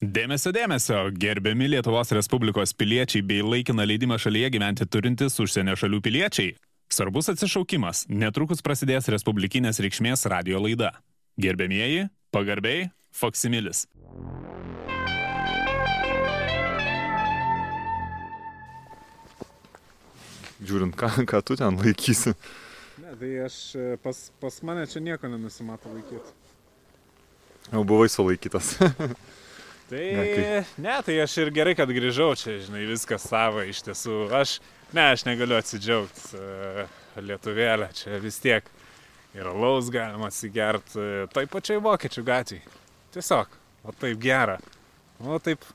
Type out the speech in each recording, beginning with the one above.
Dėmesio, dėmesio, gerbiami Lietuvos Respublikos piliečiai bei laikiną leidimą šalyje gyventi turintys užsienio šalių piliečiai. Svarbus atsišaukimas, netrukus prasidės Respublikinės reikšmės radio laida. Gerbėmieji, pagarbiai, Foksimilis. Žiūrint, ką, ką tu ten laikysi. Ne, tai aš e, pas, pas mane čia nieko nenusimato laikyti. Jau buvai sulaikytas. Tai Ne, ne, tai aš ir gerai, kad grįžau čia, žinai, viskas savo iš tiesų. Aš, ne, aš negaliu atsidžiaugti uh, lietuvėlę, čia vis tiek ir laus galima atsigert uh, toj pačiai vokiečių gatvėje. Tiesiog, o taip gera. O taip,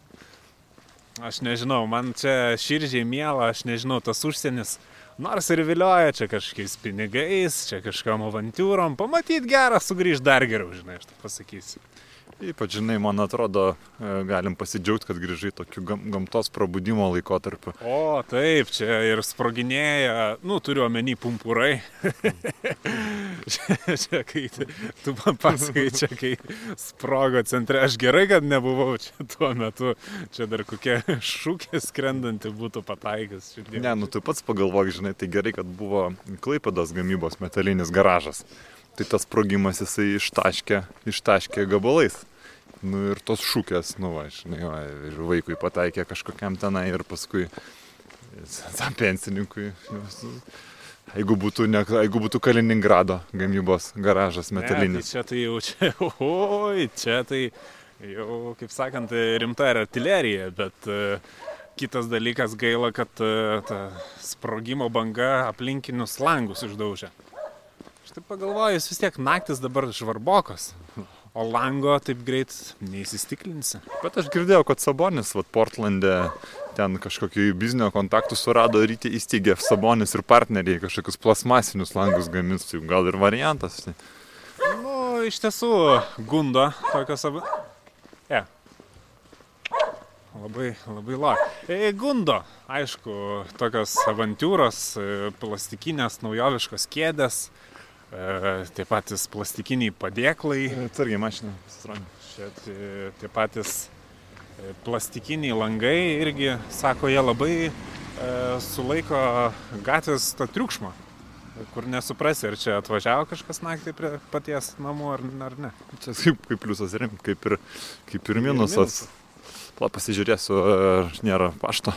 aš nežinau, man čia širdžiai mėla, aš nežinau, tas užsienis. Nors ir vilioja čia kažkokiais pinigais, čia kažkam avantūrom, pamatyt gerą, sugrįž dar geriau, žinai, aš tai pasakysiu. Ypač, žinai, man atrodo, e, galim pasidžiaugti, kad grįžai tokiu gam, gamtos prabudimo laikotarpiu. O, taip, čia ir sproginėja, nu, turiu omeny pumpurai. čia, čia, kai tu man pasakai, čia kai sprogo centre, aš gerai, kad nebuvau čia tuo metu, čia dar kokia šūkė skrendanti būtų pataikęs. Ne, nu tu pats pagalvok, žinai, tai gerai, kad buvo Klaipados gamybos metalinis garažas. Tai tas sprogimas jisai ištaškė, ištaškė gabalais. Nu ir tos šūkės, nu va, žinai, va, ir vaikui pataikė kažkokiam tenai ir paskui tam pensininkui. Jeigu būtų, ne, jeigu būtų Kaliningrado gamybos garažas Ne, metalinis. tai čia tai jau čia, oi, čia tai jau, kaip sakant, rimta ir artilerija, bet e, kitas dalykas gaila, kad e, ta sprogimo banga aplinkinius langus išdaužė. Taip pagalvoju, vis tiek naktis dabar žvarbokos, o lango taip greit neįsistiklinsi. Bet aš girdėjau, kad Sabonis, vat, Portlande, ten kažkokį biznio kontaktų surado ir įti- įsteigė Sabonis ir partneriai kažkokius plasmasinius langus gamins, tai gal ir variantas. Nu, iš tiesų, gundo tokios abu. E. Labai, labai la. E, gundo, aišku, tokios avantūros, e, plastikinės, naujoviškos kėdės, tie patys plastikiniai padėklai, Atsargiai mašina, pasitraukė. čia tie, patys e, plastikiniai langai irgi, sako, jie labai e, sulaiko gatvės tą triukšmą, kur nesuprasi, ar čia atvažiavo kažkas naktį prie paties namų ar, ar ne. Čia kaip, kaip pliusas ir kaip ir, kaip ir minusas. Pla pasižiūrėsiu, ar nėra pašto.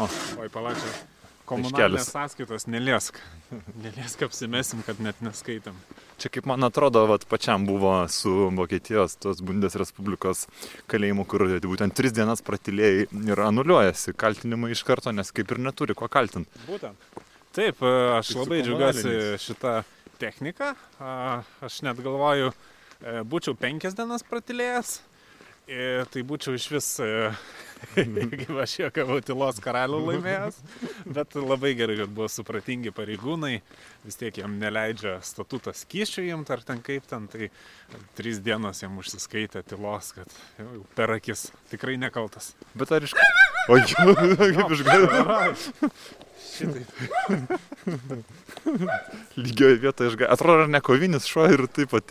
Oi, palačia. Komunalinės sąskaitos neliesk. Neliesk apsimesim, kad net neskaitam. Čia kaip man atrodo, vat, pačiam buvo su Vokietijos tos Bundesrespublikos kalėjimu, kur būtent tris dienas pratilėjai ir anuliuojasi kaltinimai iš karto, nes kaip ir neturi ko kaltinti. Būtent. Taip, e, aš Tai labai džiaugiuosi šitą techniką. A, Aš net galvoju, e, būčiau penkias dienas pratilėjęs. Ir tai būčiau iš vis, kaip aš juokavau, tylos karalių laimėjęs. Bet labai gerai, kad buvo supratingi pareigūnai. Vis tiek jam neleidžia statutas kyšių jiems ar ten kaip ten. Tai trys dienos jam užsiskaitė tylos, kad jau per akis tikrai nekaltas. Bet ar iš... O jau, kaip išgavau. Šitaip. Lygioje vietoje išgavau. Atrodo, ar ne kovinis šuo ir taip pat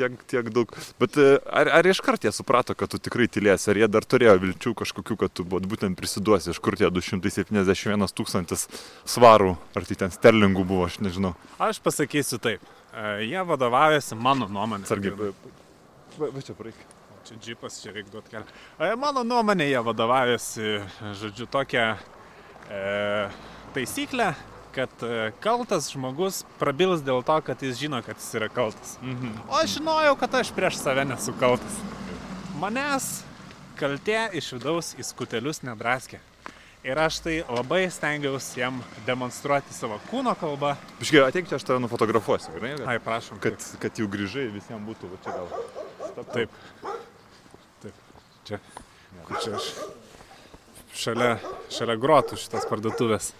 tiek, tiek daug. Bet e, ar, ar iškart jie suprato, kad tu tikrai tylėsi, ar jie dar turėjo vilčių kažkokių, kad tu būtent prisiduosi, iš kur tie 271 tūkstantis svarų, ar tai ten sterlingų buvo, aš nežinau. Aš pasakysiu taip. E, Jie vadovaujasi mano nuomonė. Sargiai, va, čia praeik. Čia džipas, čia reikia duoti kelią. E, Mano nuomonė, jie vadovaujasi, žodžiu, tokią e, taisyklę, kad e, kaltas žmogus prabils dėl to, kad jis žino, kad jis yra kaltas. Mhm. O aš žinojau, kad aš prieš save nesu kaltas. Manęs kaltė iš vidaus į skutelius nedraskė. Ir aš tai labai stengiausi jam demonstruoti savo kūno kalbą. Biškai, ateik čia, aš tave nufotografuosiu, gerai? Ai, prašom. Kad, kad jau grįžai, visiems būtų, va čia gal. Stop. Taip. Taip. Čia. Kur čia aš? Šalia, šalia grotų šitas parduotuvės.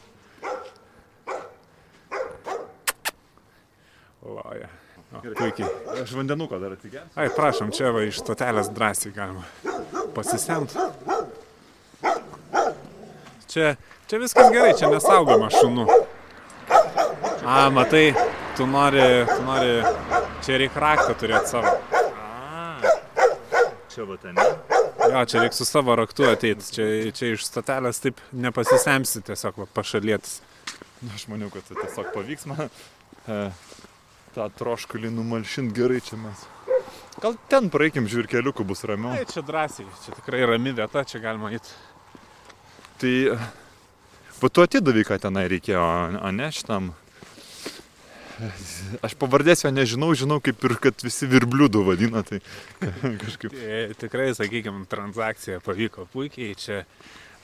Loja. O, puikiai. Aš vandenuką dar atsigersiu. Ai, prašom, čia va iš stotelės drąsiai galima pasisemti. Čia, čia viskas gerai, čia nesaugoma šunų. A, matai, tu nori, tu nori, čia reikia raktą turėti savo. A, Čia va ten. Jo, čia reikia su savo raktu ateiti. Čia, čia iš statelės taip nepasisemsi tiesiog va, pašalėtis. Nu, aš maniau, kad tai tiesiog pavyks man e, tą troškulį numalšinti gerai čia mes. Gal ten praeikim žvirkeliukų bus ramiau. Tai čia drąsiai, čia tikrai rami vieta, čia galima eiti. Tai, bet tu atidavai, ką tenai reikėjo, o ne šitam. Aš pavardės jo nežinau, žinau kaip ir kad visi virbliudų vadina, tai kažkaip. Tai tikrai, sakykime, transakcija pavyko puikiai, čia,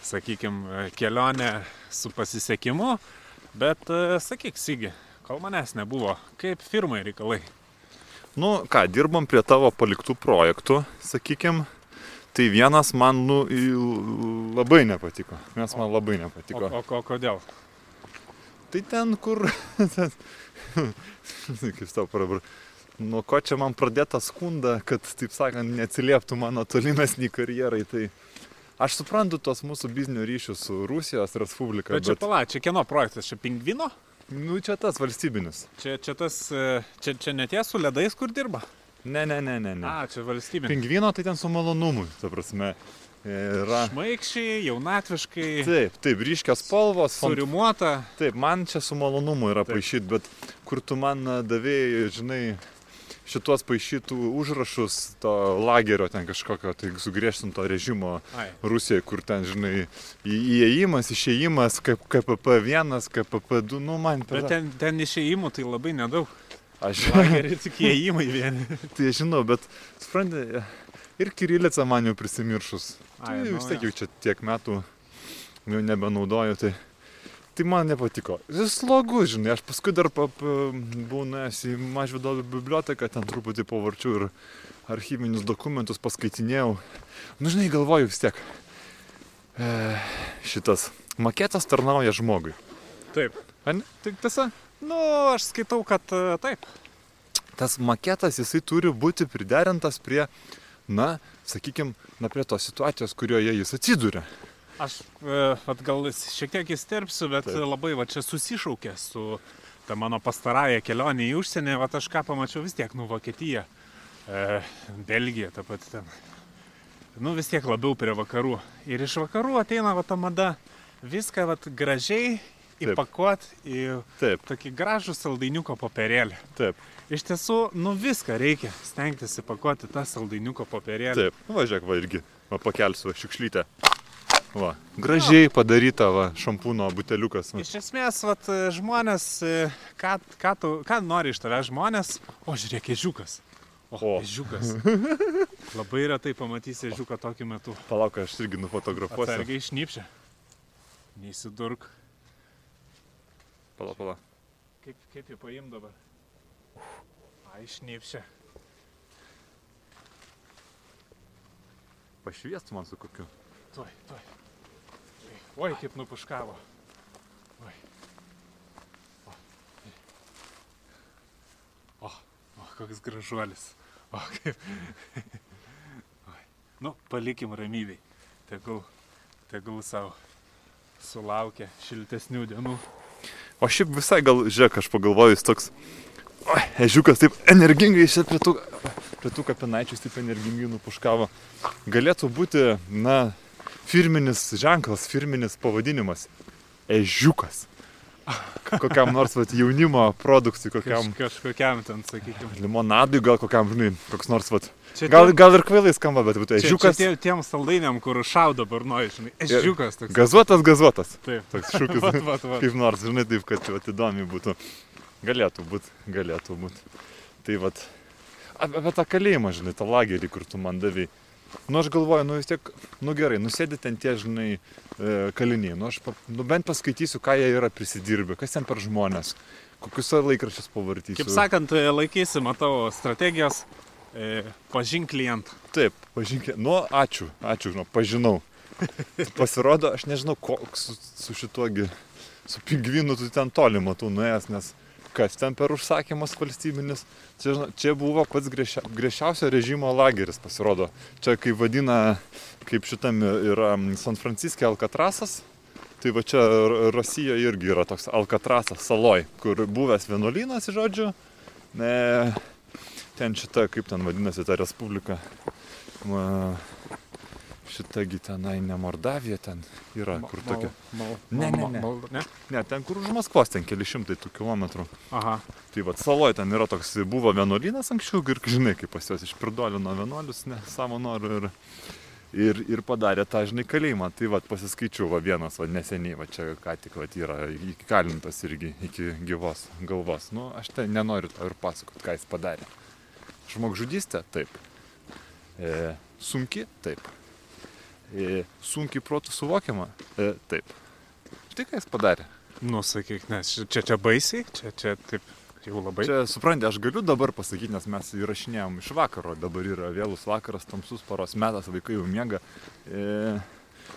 sakykime, kelionė su pasisekimu, bet, e, sakyk, Sigi, kol manęs nebuvo, kaip firmai reikalai. Nu ką, dirbam prie tavo paliktų projektų, sakykim. Tai vienas man nu, labai nepatiko. Nes man labai O, nepatiko. o, o kodėl? Tai ten, kur... Kaip tau prabar. Nuo ko čia man pradėta skunda, kad, taip sakant, neatsilieptų mano tolimesnį karjerai. Tai aš suprantu tos mūsų biznio ryšius su Rusijos Respublika. Bet čia Bet, pala, čia kieno projektas, čia pingvino? Nu, čia tas valstybinis. Čia, čia tas, e, čia, čia netie su ledais, kur dirba? Ne, ne, ne, ne. ne. A, čia valstybė. Pingvino tai ten su malonumu, ta prasme. Yra. Šmaikščiai, jaunatviškai, Taip, taip, ryškios spalvos, surimuota. Taip, man čia su malonumu yra paaišyti, bet kur tu man a, davėjai, žinai, šitos paaišytų užrašus to lagerio ten kažkokio, tai sugriežtinto režimo Ai, Rusijoje, kur ten, žinai, įėjimas, išėjimas, kaip KPP1, KPP2, nu man per... bet ten, ten išėjimų tai labai nedaug. Aš Lagerį tik įėjimai vieni. tai žinau, bet, suprantate, ir Kirilica man jau prisimiršus. Ai, Tai nu, vis tiek jau čia tiek metų jau nebenaudoju, tai, tai man nepatiko. Jis slogus, žinai, aš paskui dar pa, pa, buvau nuėjęs į Mažvido biblioteką, ten truputį pavarčiau ir archyvinius dokumentus paskaitinėjau. Nu, žinai, galvoju vis tiek. E, šitas maketas tarnauja žmogui. Taip. Ar? Tai tiesa? Nu, aš skaitau, kad e, taip. tas maketas jisai turi būti priderintas prie, na, sakykime, na, prie tos situacijos, kurioje jis atsiduria. Aš e, vat, gal šiek tiek įsterpsiu, bet Taip. Labai va čia susišaukė su ta mano pastarąją kelionę į užsienį. Va aš ką pamačiau vis tiek, nu, Vokietija, e, Belgija, ta pati ten. Nu, vis tiek labiau prie vakarų. Ir iš vakarų ateina va ta mada viską va gražiai įpakuot į Taip, tokį gražų saldainiuko popierėlį. taip, Iš tiesų, nu viską reikia stengtis įpakuoti tą saldainiuko popierėlį. taip. Nu, važiuok, va irgi, va pakelsiu šiukšlytę. Va, gražiai padaryta, va, šampūno buteliukas. Va. Iš esmės, vat, žmonės, ką, ką, tu, ką nori iš tavęs žmonės, o žiūrėk, ežiukas. O, ežiukas. Labai retai pamatysi ežiuką tokiu metu. Palauk, aš irgi nufotografuosiu. Atsargiai šnypšia. Neįsidurk. Palauk, palauk. Kaip, kaip jį paim dabar? Ai, šnypšia. Pašviest man su kokiu. Tuoj, tuoj. Oi, kaip nupuškavo. Oi. O, o, o koks gražuolis. O, kaip. Oi. Nu, palikim ramybei. Tegul, tegul savo sulaukia šiltesnių dienų. O šiaip visai gal, žiūrėk, aš pagalvoju, jis toks... O, ežiukas taip energingai čia prie tų, prie tų kapinaičių, taip energingai nupuškavo. Galėtų būti, na, firminis ženklas, firminis pavadinimas. Ežiukas. Kokiam nors vat, jaunimo produktui, kokiam Kaž, kažkokiam ten, sakykime. limonadui, gal kokiam, žinai, koks nors, vat, Čia gal, tiem- gal ir kvailai skamba, bet būtų čia, čia ežiukas. tie, tiem saldainiam, kur šaudo barnoji, žinai. Ežiukas toks. Gazuotas, gazuotas. Taip. Toks šūkis. Vat, vat, vat. Kaip nors, žinai, taip, kad vat, įdomi būtų. Galėtų būti, galėtų būti. Tai vat, apie, apie tą kalėjimą, žinai, tą lagerį, kur tu man davai. Nu, aš galvoju, nu vis tiek, nu gerai, nusėdi ten tie, žinai, e, kaliniai. Nu, aš pa, nu, bent paskaitysiu, ką jie yra prisidirbę, kas ten per žmonės, kokius laikraščius pavartysiu. Kaip sakant, e, laikysi, matau, strategijos, e, pažink klientą. Taip, pažinkė. Nu, ačiū, ačiū, žinau, pažinau. Pasirodo, aš nežinau, koks su, su šituogi, su pingvinu tu ten toli matau nuėjęs, nes kas ten per užsakymas valstybinis. Čia, žinau, čia buvo pats griežia, griežčiausio režimo lageris, pasirodo. Čia kaip vadina, kaip šitam yra San Franciske Alkatrasas. Tai va čia Rosijoje irgi yra toks Alkatrasas saloj, kur buvęs vienuolynas, žodžiu. Ne, ten šita, kaip ten vadinasi ta respublika, ma, šitagi tenai ne Mordavija, ten yra, kur tokia. Mal, Ne, ne, ne. Mal, ne? Ne, ten kur už Maskvos, ten keli šimtai tų kilometrų. Aha. Tai vad saloje ten yra toks, buvo vienuolynas anksčiau ir žinai, kaip pas juos išpridolino vienuolius, ne, savo noru ir, ir, ir padarė tą, žinai, kalėjimą. Tai vad pasiskaičiu, va vienas, va neseniai, va čia ką tik, va yra įkalintas irgi iki gyvos galvos. Nu, aš tai nenoriu to ir pasakot, ką jis padarė. Žmogžudystė? Taip. E, sunki? Taip. Sunkiai protų suvokiama? E, taip. Štai ką jis padarė. Nu, sakyk, nes čia, čia, čia baisiai, čia, čia taip jau labai. Čia, suprantate, aš galiu dabar pasakyti, nes mes įrašinėjom iš vakaro, dabar yra vėlus vakaras, tamsus paros metas, vaikai jau miega. E,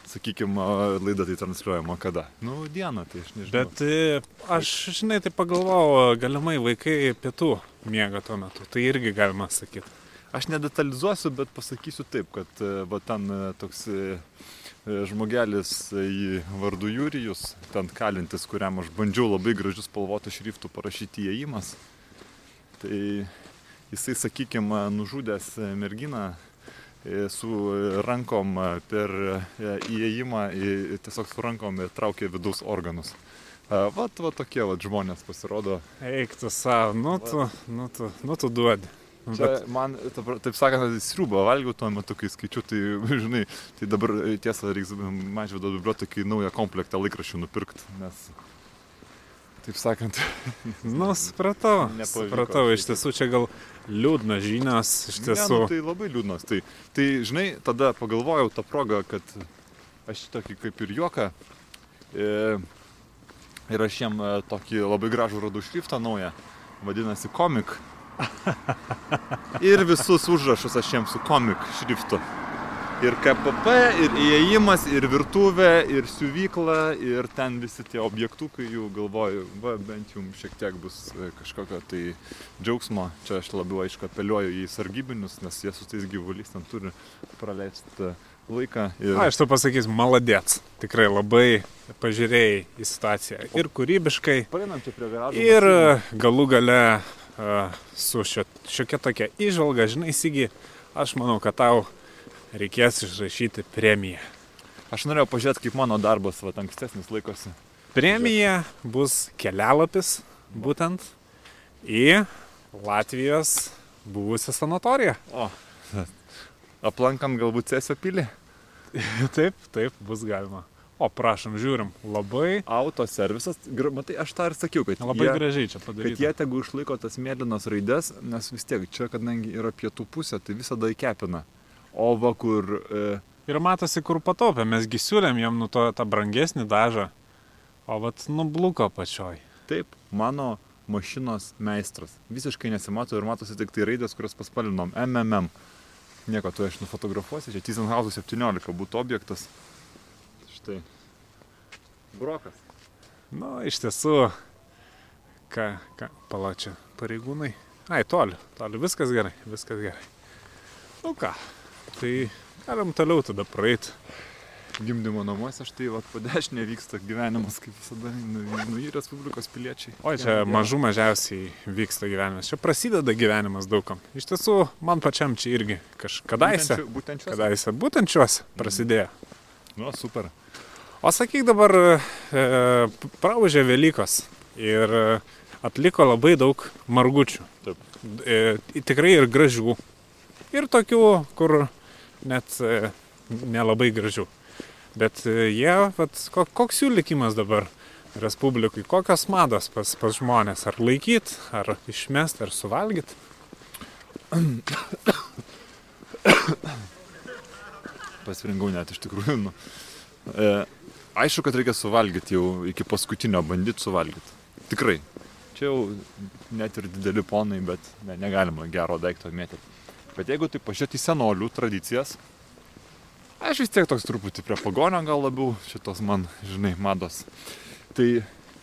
sakykime, laida tai transliuojama kada? Nu, dieną, tai aš nežinau. Bet e, aš, žinai, tai pagalvojau, galimai vaikai pietų miega tuo metu. Tai irgi galima sakyti. Aš nedetalizuosiu, bet pasakysiu taip, kad e, va ten e, toks e, žmogelis į vardu Jūrijus, ten kalintis, kuriam aš bandžiau labai gražius spalvotų šriftų parašyti įėjimas. Tai jisai, sakykime, nužudęs merginą su rankom per įėjimą, tiesiog su rankom ir traukė vidaus organus. Vat, va tokie vat žmonės pasirodo. Eik tu savo, nu tu, nu tu, nu tu duodi. Čia Bet, man, ta pra- taip sakant, sriubą valgiau tuo metu, kai skaičiu, tai, žinai, tai dabar e, tiesa, reiks mažvydo bibliotekai naują komplektą laikraščių nupirkti, nes, taip sakant, nu, supratau. Nepavyko Supratau, iš tiesų čia gal liūdnas žinios, iš ne, tiesų. nu, tai labai liūdnas. Tai, tai, žinai, tada pagalvojau tą progą, kad aš tokį kaip ir juoką e, ir aš jiem e, tokį labai gražų radau šriftą naują, vadinasi komik. Ir visus užrašus aš jiems su komik šriftu. Ir KPP, ir įėjimas, ir virtuvė, ir siuvykla, ir ten visi tie objektukai jų galvoju, va, bent jums šiek tiek bus e, kažkokio tai džiaugsmo. Čia aš labiau aišku apeliuoju į sargybinius, nes jie su tais gyvuliais ten turi praleisti laiką. Ir... A, aš tu pasakysiu, maladėts. Tikrai labai pažiūrėjai į situaciją. Ir kūrybiškai, Paeinam čia prie garažo. ir e, galų gale su šio, šiokia tokia išvalga, žinai, Sigi, aš manau, kad tau reikės išrašyti premiją. Aš norėjau pažiūrėti, kaip mano darbas, va, ankstesnis laikosi. Premija bus kelialapis būtent į Latvijos buvusią sanatoriją. O, aplankant galbūt Cesio pilį. Taip, taip, bus galima. O, prašom, žiūrim, labai, Autoservisas, gra- matai, aš tą ir sakiau, kad labai jie, gražiai čia kad padaryta. jie tegu išlaiko tas mėlynas raides, nes vis tiek čia, kadangi yra pietų pusė, tai visada įkepina. O va kur, e, Ir matosi, kur pataupė, mesgi siūlėm jam nu to tą brangesnį dažą, o vat nubluko pačioj. taip, mano mašinos meistras. Visiškai nesimato ir matosi tik tai raidės, kurias paspalvinom. MMM. Nieko, tu aš nufotografuosiu, čia Tysenhausen 17 būtų objektas. Štai. Brokas. Nu, iš tiesų, ką, ką, palačia, pareigūnai. Ai, toli, toli, viskas gerai, viskas gerai. Nu ką, tai galim toliau tada praeiti. Gimdymo namuose štai va po dešinė vyksta gyvenimas, kaip visada, nu, nu į Respublikos piliečiai. O čia mažų mažiausiai vyksta gyvenimas. Čia prasideda gyvenimas daugam. Iš tiesų, man pačiam čia irgi kažkadaise, Būtent, čia. kadaise, būtent šiuos prasidėjo. Nu, super. O sakyk dabar, e, praužė Velykos ir e, atliko labai daug margučių. Taip. E, tikrai ir gražių. Ir tokių, kur net e, nelabai gražių. Bet e, jie, vat, ko, koks jų likimas dabar Respublikai, kokios mados pas, pas žmonės, ar laikyt, ar išmest, ar suvalgyt. Pasirinkau net iš tikrųjų. Nu. E, aišku, kad reikia suvalgyti jau iki paskutinio, bandyti suvalgyti. Tikrai. Čia jau net ir dideli ponai, bet ne, negalima gero daikto mėtyti. Bet jeigu tai pažiūrėti į senolių tradicijas, aš vis tiek toks truputį prie pagonio gal labiau šitos man, žinai, mados. Tai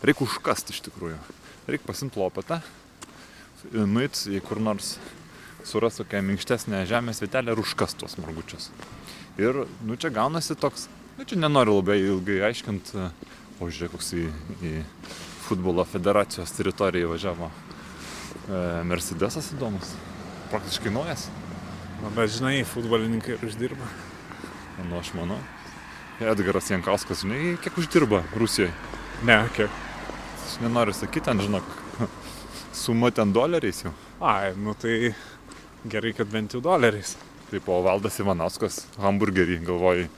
reikia užkasti iš tikrųjų. Reikia pasimti lopetą, nuit į kur nors suras tokią minkštesnę žemės vietelę ir užkast tuos margučius. Ir, nu, čia gaunasi toks, nu, čia nenoriu labai ilgai aiškinti, o žiūrėk, koks į, į futbolo federacijos teritoriją važiavo e, Mercedesas įdomus. praktiškai naujas. Na, bet žinai, futbolininkai ir uždirba. Nu, aš manau. Edgaras Jankauskas, žinai, kiek uždirba Rusijoje? Ne, kiek. Aš nenoriu sakyti, ten, žinok, suma ten doleriais jau. Ai, nu tai gerai, kad bent jau doleriais. Taip, o Valdas Ivanauskas, hamburgerį, galvoju,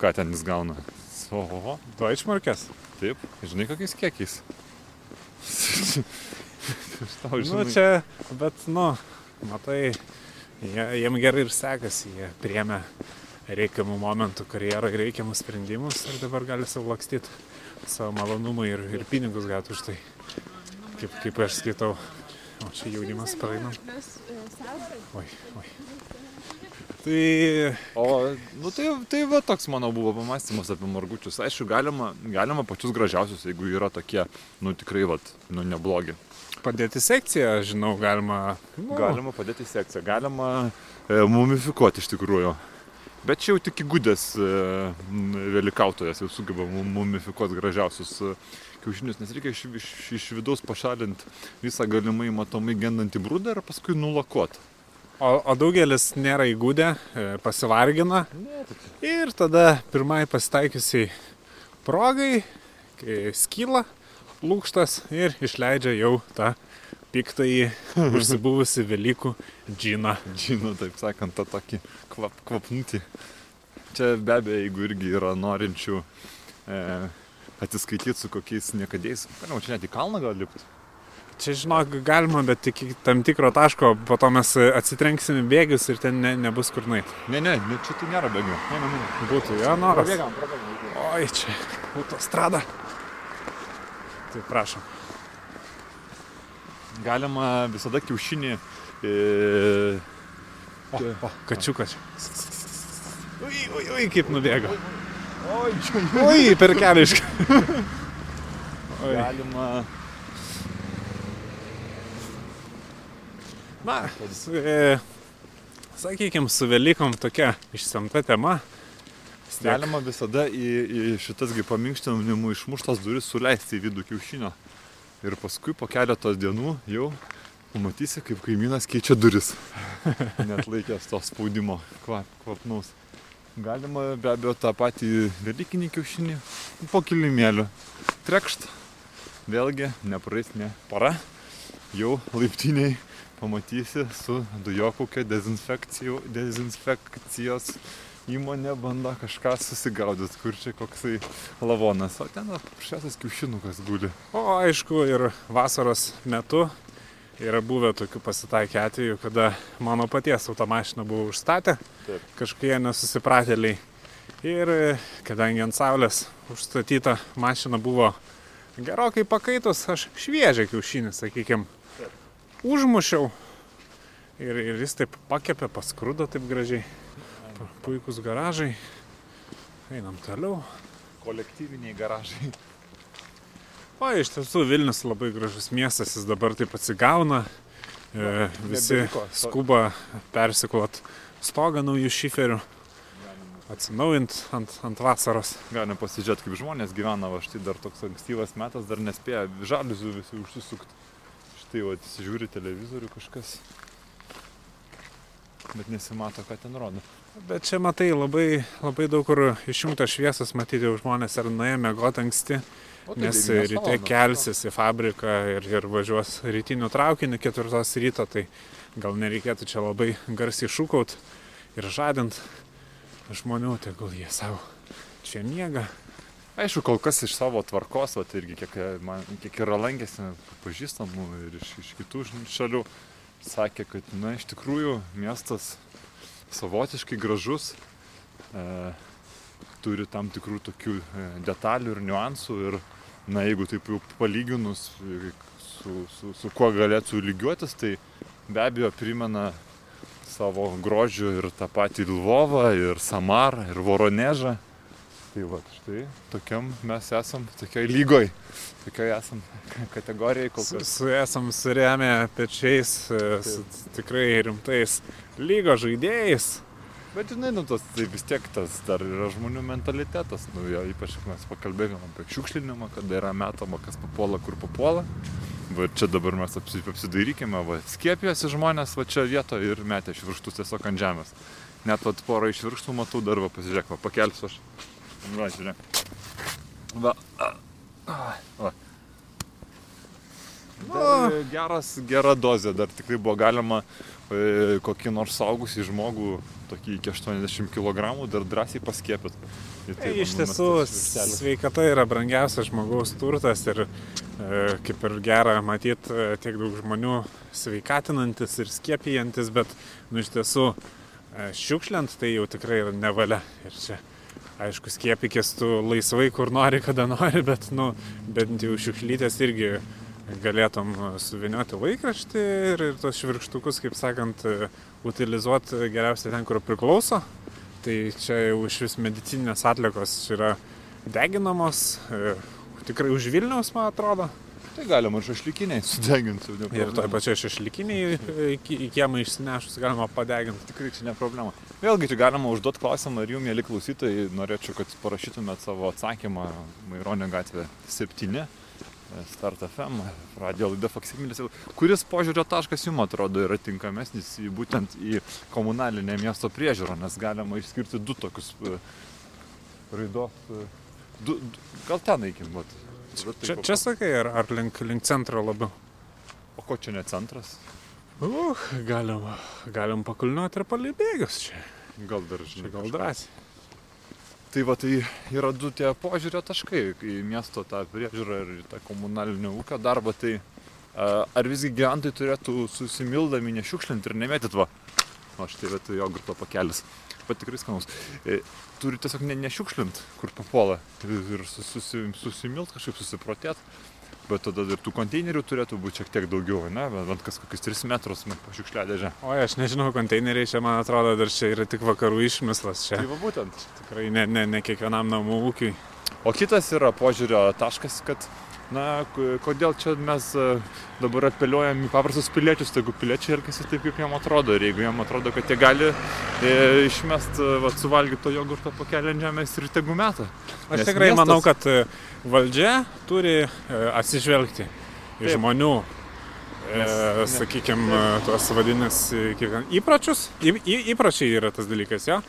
ką ten jis gauna. Oho, Deutschmarkės. taip, žinai, kokiais kiekiais. Aš tau Nu, žinai. čia, bet, nu, matai, jie, jiem gerai ir sekasi, jie priemė reikiamų momentų karjeroje reikiamus sprendimus ir dabar gali savo lakstyti savo malonumą ir, ir pinigus gauti už tai, kaip, kaip aš skaitau. O čia jaunimas praeina. Oi, oi. Tai, O, nu tai, tai va toks mano buvo pamastymas apie margučius. Aišku, galima, galima pačius gražiausius, jeigu yra tokie, nu tikrai, va, nu neblogi. padėti sekciją, žinau, galima. Nu, Galima padėti sekciją, galima e, mumifikuoti iš tikrųjų. Bet čia jau tik įgudęs e, m, vėlikautojas jau sugeba mu- mumifikuoti gražiausius e, kiaušinius, nes reikia iš, iš, iš vidaus pašalinti visą galimai matomai gendantį brūdą ir paskui nulakuoti. O, o daugelis nėra įgūdę, e, pasivargina ir tada pirmai pasitaikiusiai progai, kai skyla lūkštas ir išleidžia jau tą piktąjį užsibuvusi Velykų džiną. Žinau, taip sakant, tą tokį kvap, kvapnutį. Čia be abejo, jeigu irgi yra norinčių e, atsiskaityti su kokiais niekadėjais, galima čia net į kalną gal lipti. Čia žinok, galima, bet iki tam tikro taško, po to mes atsitrenksime bėgius ir ten ne, nebus kur nueiti. Ne, ne, ne, čia tai nėra bėgių. Ne, ne, ne. Būtų jo noras. Prabėgam, prabėgam. Oi, čia autostrada. Tai prašom. Galima visada kiaušinį. E, O, o, kačiukas. Ui, ui, ui, kaip nubėgo. oi, čia Ui, per kelią iš. Oi. galima. Na, su, e, sakykime, su Velykom tokia išsemta tema. Vis tiek- Galima visada į, į šitas gi paminkštinimų išmuštas duris suleisti į vidų kiaušinio. Ir paskui po keletos dienų jau pamatysi, kaip kaimynas keičia duris. Net laikęs to spaudimo kvap, kvapnaus. Galima be abejo tą patį velykinį kiaušinį po kilimėliu. Trekšt. Vėlgi, nepraeis ne para. Jau laiptiniai pamatysi su dujokaukė dezinfekcijų- dezinfekcijos įmonė bando kažką susigaudyti, kur čia koksai lavonas, o ten paprasčiausias kiaušinukas guli. O aišku, ir vasaros metu yra buvę tokių pasitaikę atvejų, kada mano paties automašiną buvo užstatę Taip. kažkokie nesusipratėliai. Ir e, kadangi ant saulės užstatyta mašina buvo gerokai pakaitus, aš šviežią kiaušinį, sakykime, užmušiau. Ir, ir jis taip pakepė, paskrudo taip gražiai. Pu- Puikus garažai. Einam toliau. Kolektyviniai garažai. O iš tiesų Vilnius labai gražus miestas, jis dabar taip atsigauna. E, visi nebeliko. skuba persiklot stogą naujų šiferių, atsinaujint ant, ant vasaros. Galim pasižiūrėti, kaip žmonės gyvena, va štai dar toks ankstyvas metas, dar nespėja žaliuzių visi užsisukti. Štai, va, žiūri televizorių kažkas. Bet nesimato, ką ten rodo. Bet čia matai labai, labai daug kur išjungtos šviesos, matyti jau žmonės ar nuėjo mėgoti anksti, O tai nes ryte kelsis į fabriką ir, ir važiuos rytiniu traukiniu ketvirtos ryto, tai gal nereikėtų čia labai garsiai šūkaut ir žadint žmonių, tegul jie savo čia miega. Aišku, kol kas iš savo tvarkos, va, irgi kiek, man, kiek yra lankėsi pažįstamų ir iš, iš kitų šalių, sakė, kad, na, iš tikrųjų miestas savotiškai gražus, e, turi tam tikrų tokių e, detalių ir niuansų ir, na, jeigu taip jau palyginus e, su, su, su kuo galėtų lygiuotis, tai be abejo primena savo grožiu ir tą patį Lvovą, ir Samarą, ir Voronežą. Tai va, štai tokiam mes esam, tokioj lygoj, tokioj esam kategorijai kol Su, kas. su esam suremę pečiais, e, su tikrai rimtais lygo žaidėjais. Bet žinai, nu, tas, tai vis tiek tas dar yra žmonių mentalitetas. Nu, jo, ypač mes pakalbėjome apie šiukšlinimą, kada yra metama, kas papuola, kur papuola. Va čia dabar mes apsi, apsidairykime, va skiepijasi žmonės va čia vietoje ir metė švirkštus tiesiog ant žemės. Net va porą iš virštų matau dar, va pasižiūrėk, va pakelsiu aš. Va, žiūrėk. Va. va. Dar geras, gera dozė, dar tikrai buvo galima e, kokį nors saugusį žmogų, tokį iki 80 kg, dar drąsiai paskiepit. Tai, tai iš tiesų sveikata yra brangiausias žmogaus turtas ir e, kaip ir gera matyti e, tiek daug žmonių sveikatinantis ir skiepijantis, bet nu, iš tiesų e, šiukšliant tai jau tikrai yra nevalia. Ir čia aišku, skiepikės tu laisvai, kur nori, kada nori, bet, nu, bent jau šiukšlytės irgi galėtum suvinioti laikraštį ir, ir tos švirkštukus, kaip sakant, utilizuoti geriausiai ten, kur priklauso. Tai čia jau iš vis medicinės atlikos yra deginamos, e, tikrai už Vilniaus, man atrodo. Tai galima ir šašlikiniai sudeginti. Ir toje pačioje šašlikiniai į kiemą išsinešus galima padeginti. Tikrai čia ne problema. Vėlgi, čia galima užduoti klausimą ir jų, mėly klausytojai, norėčiau, kad parašytumėt savo atsakymą Maironio gatvė 7 Start FM, radio laida Faksimilis. Kuris požiūrio taškas jums atrodo yra tinkamesnis į, būtent į komunalinę miesto priežiūrą, nes galima išskirti du tokius e, raidos. E, du, du, gal ten eikim, vat. Čia, čia sakai, ar, ar link, link centro labiau? O ko čia ne centras? Uh, galim, galim pakulniuoti ir palibėgius čia. Gal dar žinai. Gal drąsiai. Tai va, tai yra du tie požiūrio taškai į miesto tą priežiūrą ir tą komunalinio ūkio darbą. Tai ar visgi gyventojai turėtų susimildami nešiukšlinti ir nemėtit va. O štai vietoj jogurto pakelis. Bet tikrai skanus. Turi tiesiog ne, nešiukšlint, kur papuola. Ir susi, susimilt kažkaip susiprotėt bet tada ir tų konteinerių turėtų būti šiek tiek daugiau, ne, bent kas kokius 3 metrus po šiukšliadėžę. O aš nežinau, konteineriai čia, man atrodo, dar čia yra tik vakarų išmislas čia. Tai va būtent. Tikrai ne, ne, ne kiekvienam namų ūkiui. O kitas yra požiūrio taškas, kad na, kodėl čia mes e, dabar apeliuojam į paprastus piliečius, jeigu piliečiai elgesi taip, kaip jiem atrodo, ir jeigu jiem atrodo, kad jie gali e, išmest, e, va, suvalgyti to jogurto pakelį ant žemės ir tegu metą. Aš Nes tikrai miestas... manau, kad e, valdžia turi atsižvelgti į žmonių e, sakykime, tuos vadinasi įpročius. Į, į, įpročiai yra tas dalykas, jo.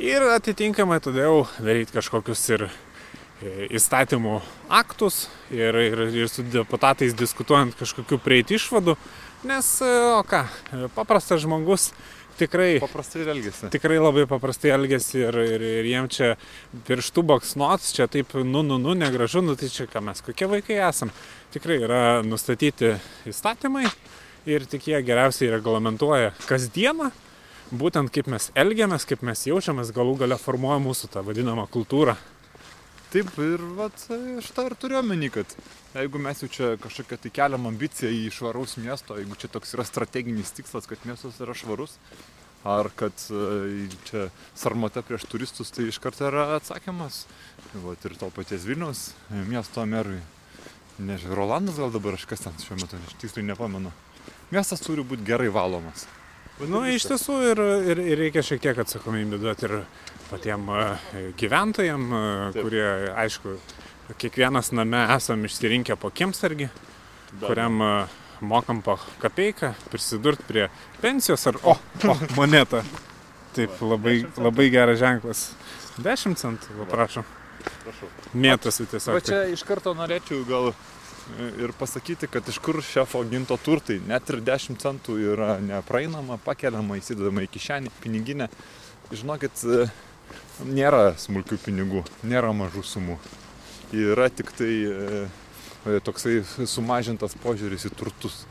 Ir atitinkamai todėl daryti kažkokius ir įstatymų aktus ir, ir, ir su deputatais diskutuojant kažkokiu prieiti išvadų, nes, e, o ką, paprastas žmogus tikrai, paprastai elgesi. tikrai labai paprastai elgesi ir, ir, ir jiem čia pirštų baksnots, čia taip, nu, nu, nu, negražu, nu tai čia ką mes, kokie vaikai esam. Tikrai yra nustatyti įstatymai ir tik jie geriausiai reglamentuoja kasdieną, būtent kaip mes elgiamės, kaip mes jaučiamės, galų gale formuoja mūsų tą vadinamą kultūrą. Taip ir vat, aš tą ir turiu omeny, kad jeigu mes jau čia kažkokią tai keliam ambiciją į švaraus miesto, jeigu čia toks yra strateginis tikslas, kad miestas yra švarus, ar kad e, čia sarmata prieš turistus, tai iš karto yra atsakymas. Vat ir to paties Vilniaus miesto merui. Nežinau, Rolandas gal dabar aš kas ten šiuo metu, aš tiksliai nepamenu. Miestas turi būti gerai valomas. Nu, iš tiesų ir, ir, ir reikia šiek tiek atsakomybę duoti ir patiem gyventojam, Taip. kurie, aišku, kiekvienas name esam išsirinkę po kiemsargį, kuriam mokam po kapeiką, prisidurt prie pensijos ar, o, o monetą. Taip, labai, labai geras ženklas. 10 centų, prašom. Prašau. Mėtosi tiesiog. O čia iš karto norėčiau gal e, ir pasakyti, kad iš kur šefo ginto turtai, net ir 10 centų yra nepraeinama, pakeliama, įsidedama į kišenį, piniginę. Žinokit, e, nėra smulkių pinigų, nėra mažų sumų. Yra tik tai e, e, toksai sumažintas požiūris į turtus.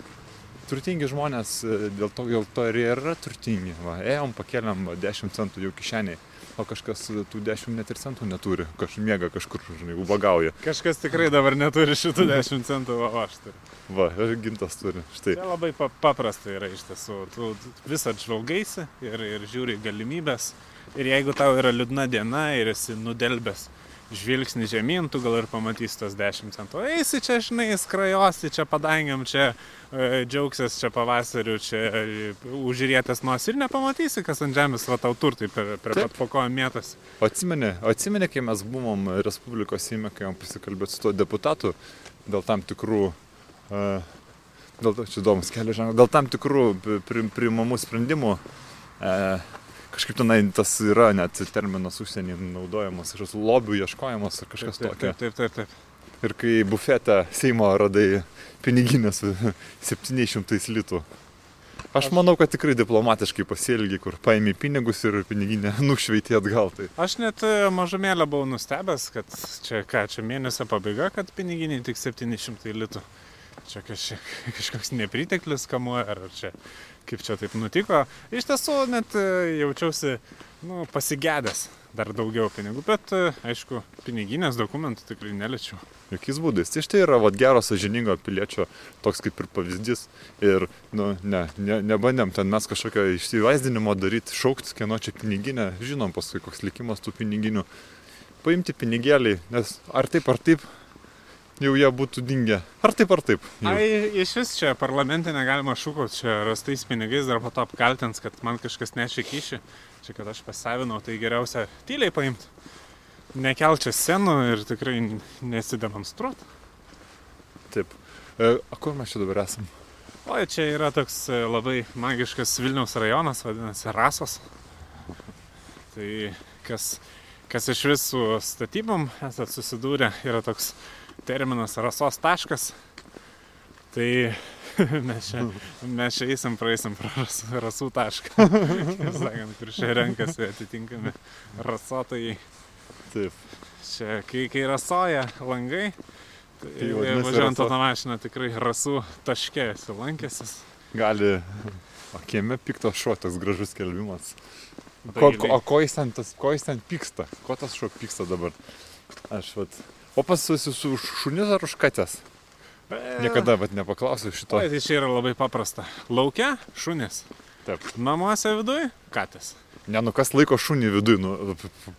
Turtingi žmonės e, dėl to, dėl to ir yra turtingi. Va, ėjom, pakeliam va, 10 centų jau kišeniai, o kažkas tų 10 net ir centų neturi, kažkas miega kažkur, žinai, ubagauja. Kažkas tikrai dabar neturi šitų 10 centų, o aš turiu. Va, ir gintas turi. Štai. Tai labai pa paprasta yra iš tiesų. Tu visą žvalgaisi ir, ir žiūri galimybės Ir jeigu tau yra liūdna diena ir esi nudelbęs žvilgsnį žemyn, tu gal ir pamatysi tos 10 centų. Eisi čia, žinai, skrajosi čia padangiam, čia e, džiaugsies čia pavasariu, čia e, užrietęs nos ir nepamatysi, kas ant žemės va tau turtai per, per Taip. pat po kojom mėtas. O atsimeni, o atsimeni, kai mes buvom Respublikos įme, kai jom pasikalbėti su tuo deputatu dėl tam tikrų, uh, dėl to, čia įdomus kelias ženklas, dėl tam tikrų pri- pri- priimamų sprendimų, uh, kažkaip tenai tas yra net terminas užsienį naudojamas, kažkoks lobių ieškojimas ar kažkas taip, tokio. taip, taip, taip, taip. Ir kai bufete Seimo radai piniginės 700 litų. Aš manau, kad tikrai diplomatiškai pasielgi, kur paėmė pinigus ir piniginę nušveitė atgal. Tai Aš net e, mažumėlę buvau nustebęs, kad čia ką, čia mėnesio pabaiga, kad piniginiai tik 700 litų. Čia kažkoks nepriteklis kamuoja, ar čia kaip čia taip nutiko. Iš tiesų net e, jaučiausi nu, pasigėdęs dar daugiau pinigų, bet e, aišku, piniginės dokumentų tikrai neliečiau. jokiais būdais. Tai štai yra vat, gero sažiningo piliečio toks kaip ir pavyzdys. Ir, nu, ne, ne, nebandėm ten mes kažkokio išsivaizdinimo daryti, šaukti, kieno čia piniginė. Žinom paskui, koks likimas tų piniginių. Paimti pinigėliai, nes ar taip ar taip jau jie būtų dingę. Ar taip ar taip. Jau. Ai, iš vis čia parlamente negalima šūkauti, čia rastais pinigais dar po to apkaltins, kad man kažkas nešia kyšį, čia kad aš pasavinau, tai geriausia tyliai paimti. Nekelčia scenų ir tikrai nesidemonstruoti. Taip. E, kur mes čia dabar esam? O čia yra toks e, labai magiškas Vilniaus rajonas, vadinasi Rasos. Tai kas, kas iš vis su statybom esat susidūrę, yra toks terminas Rasos taškas. Tai mes čia, mes čia eisim, praeisim pro ras, rasų tašką. Kaip sakant, kur čia renkasi atitinkami rasotojai. Taip. Čia, kai, kai rasoja langai, tai Tai važiuojant rasos- automašina tikrai rasų taške esi lankęsis. Gali. O kieme piktas šuo, toks gražus kelbimas. Ko, ko, o ko jis, ten, tas, ko jis ten pyksta? Ko tas šuo pyksta dabar? Aš vat. O pas jūs su šunis ar už katės? Niekada vat nepaklausiau šito. Tai čia yra labai paprasta. Laukia šunis. Taip. Namuose viduje katės. Ne, nu kas laiko šunį viduje, nu.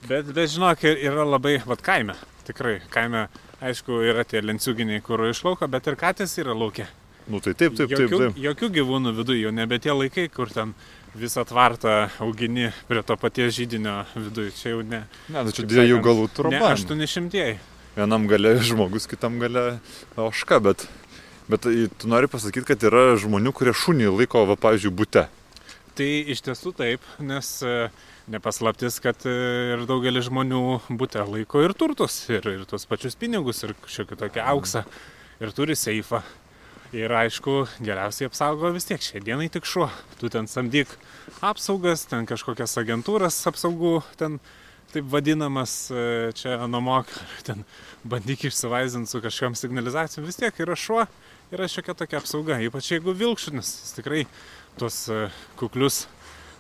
Bet, bet žinok, yra labai, vad kaime, tikrai, kaime, aišku, yra tie lenciūginiai, kur iš lauko, bet ir katės yra laukia. Nu tai taip, taip, taip, jokių, taip. jokių gyvūnų viduje, jau nebe tie laikai, kur ten visą tvartą augini prie to paties žydinio viduje. Čia jau ne. Ne, nu čia dviejų galų Ne troba. 800. Vienam gale žmogus, kitam gale oška, bet, bet tu nori pasakyti, kad yra žmonių, kurie šunį laiko, va, pavyzdžiui, būte. Tai iš tiesų taip, nes e, nepaslaptis, kad e, ir daugelis žmonių būtent laiko ir turtus, ir, ir tuos pačius pinigus, ir šiokį tokį auksą, ir turi seifą. Ir aišku, geriausiai apsaugo vis tiek šiai dienai tik šuo. Tu ten samdyk apsaugas, ten kažkokias agentūras apsaugų, ten taip vadinamas, e, čia nuomok, ten bandyk išsivaizinti su kažkokiam signalizacijom, vis tiek yra šuo, yra šiokia tokia apsauga, ypač jeigu vilkšunis, jis tikrai tuos e, kuklius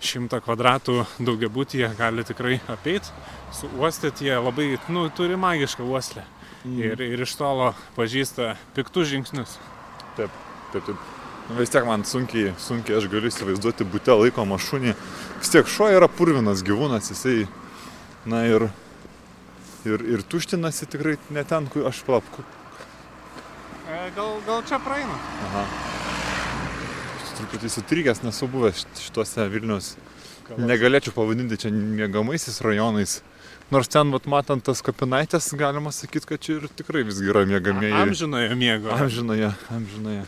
šimtą kvadratų daugiabutyje gali tikrai apeiti, suuostyti, jie labai, nu, turi magišką uoslę. Ir, ir iš tolo pažįsta piktus žingsnius. Taip, taip, taip. Nu, vis tiek man sunkiai, sunkiai aš galiu įsivaizduoti būte laikomą šunį. Vis tiek šuo yra purvinas gyvūnas, jisai, na ir, ir, ir tuštinasi tikrai ne ten, kur aš plapku. E, gal, gal čia praeina? Aha. Aš truputį sutrykęs nesu buvęs šit- šituose Vilnius. Gal Negalėčiau pavadinti čia mėgamaisiais rajonais. Nors ten, vat, matant tas kapinaitės, galima sakyti, kad čia ir tikrai visgi yra mėgamieji. Amžinojo miego. Amžinoje, amžinoje.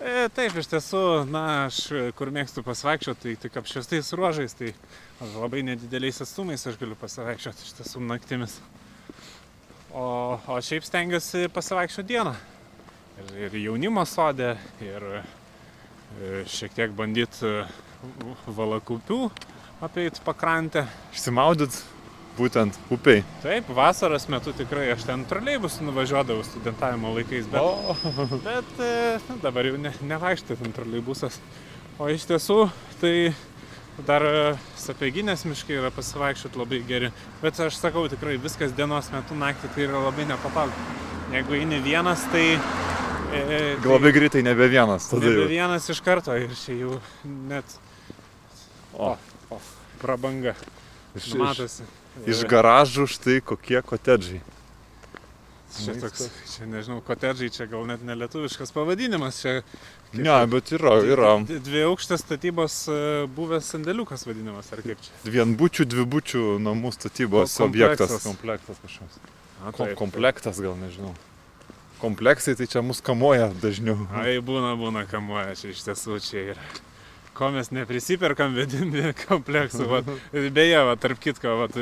E, taip, iš tiesų, na, aš e, kur mėgstu pasivaikščioti, tai tik apšviestais ruožais, tai labai nedideliais atstumais aš galiu pasivaikščioti iš tiesų naktimis. O, o šiaip stengiuosi pasivaikščioti dieną. Ir, ir jaunimo sodė, ir e, šiek tiek bandyti valakupių apeit pakrantę. Išsimaudyt būtent upiai. Taip, vasaros metu tikrai aš ten troleibus nuvažiuodavau studentavimo laikais, bet... O, Bet e, nu, dabar jau ne, nevaikštai ten troleibusas. O iš tiesų, tai dar e, sapieginės miškai yra pasivaikščioti labai geri. Bet aš sakau, tikrai viskas dienos metu naktį tai yra labai nepatogu. Jeigu eini vienas, tai... E, gal labai greitai nebe vienas. Nebe jau. vienas iš karto ir čia jau net O, prabanga. iš, iš, Matosi. iš garažų štai kokie kotedžai. Čia toks, čia nežinau, kotedžai, čia gal net nelietuviškas pavadinimas, čia kaip Ne, bet yra, yra. d- dvi aukštas statybos e, buvęs sandėliukas vadinamas, ar kaip čia? Vienbučių, dvibučių namų statybos Ko- objektas. kompleksas. Komplektas kažkoks. A, Kom komplektas gal nežinau. Kompleksai tai čia mus kamuoja dažniau. Ai, būna, būna kamuoja, čia iš tiesų čia yra. Ko mes neprisiperkam vedimi kompleksų. Vat. Beje, va, tarp kitko, vat,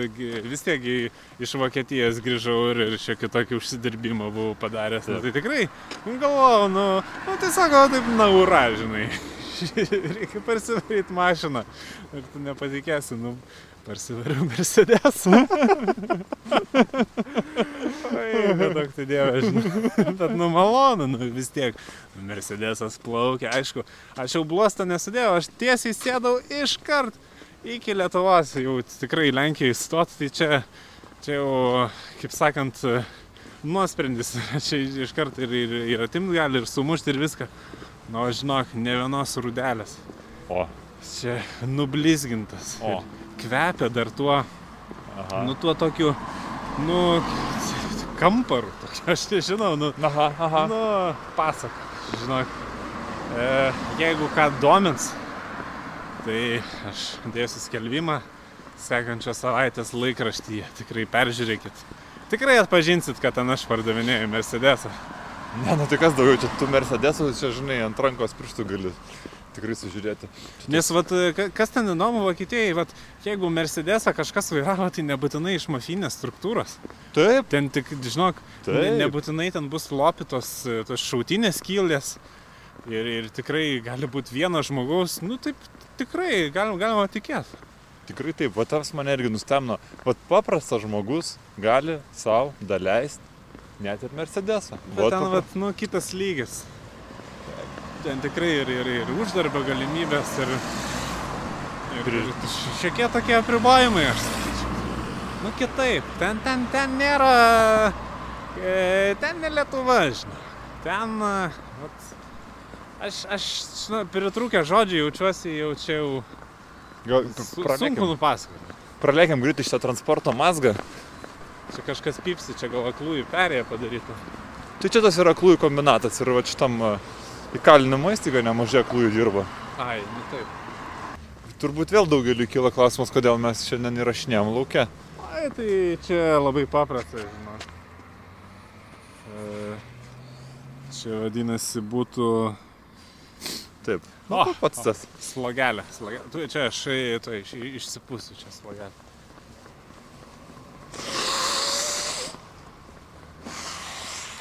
vis tiek iš Vokietijos grįžau ir, ir čia kitokį užsidirbimą buvau padaręs. Nu, tai tikrai galvojau, nu, nu tai sako, taip, na, ura, žinai. Reikia parsivaryti mašiną. Ir tu nepatikėsi, nu, parsivariau Mercedes. Oi, nedaug tai dievė, žinai. Bet nu malonu, nu vis tiek. Mercedesas plaukia, aišku, aš jau blostą nesudėjau, aš tiesiai sėdau iškart iki Lietuvos, jau tikrai Lenkijai stot, tai čia, čia jau, kaip sakant, nuosprendis, čia iškart ir, ir, ir atimt gali, ir sumušti, ir viską. Nu, o žinok, ne vienos rūdelės. O. Čia nublizgintas. O. Ir Kvepia dar tuo, Aha. nu tuo tokiu, nu, kamparu. tokiu, Aš nežinau, nu, aha, aha. Nu, pasak, žinok. E, jeigu ką domins, tai aš dėsiu skelbimą sekančios savaitės laikraštyje. Tikrai peržiūrėkit. Tikrai atpažinsit, kad ten aš pardavinėju Mercedesą. Ne, nu tai kas daugiau, čia tų Mercedesų, čia žinai, ant rankos pirštų gali tikrai sužiūrėti. Nes vat, ka- kas ten įdomu Vokietijai, vat, jeigu Mercedesą kažkas vairavo, tai nebūtinai iš mafinės struktūros. Taip, Ten tik, žinok, Taip. nebūtinai ten bus lopytos tos šautinės kylės. Ir, ir tikrai gali būti vienas žmogaus, nu taip tikrai galima, galima tikėti. tikrai taip, va tas mane irgi nustebino. Va paprastas žmogus gali savo daleisti net ir Mercedesą. Bet ten, vat, nu, kitas lygis. Ten tikrai ir, ir, ir uždarbio galimybės, ir, ir, ir šiokie tokie apribojimai, aš sakyčiau. Nu, kitaip, ten, ten, ten nėra, e, ten ne Lietuva, žinai. Ten, e, vat, aš, aš, žinau, pritrūkę žodžiai jaučiuosi, jau čia jau Gal su, sunku nupasakoti. pralekiam greitai šitą transporto mazgą. Čia kažkas pypsi, čia gal aklųjų perėję padaryta. Tai čia tas yra aklųjų kombinatas ir va šitam a, įkalinimo įstaiga nemažai aklųjų dirba. Ai, nu taip. Turbūt vėl daugeliu kyla klausimas, kodėl mes šiandien įrašinėjom laukia. Ai, tai čia labai paprasta, žinau. E, Čia vadinasi būtų Taip. O, Nu, pats tas. slogelė. slogelė. Tu, čia aš tu, iš, išsipusiu čia slogelę.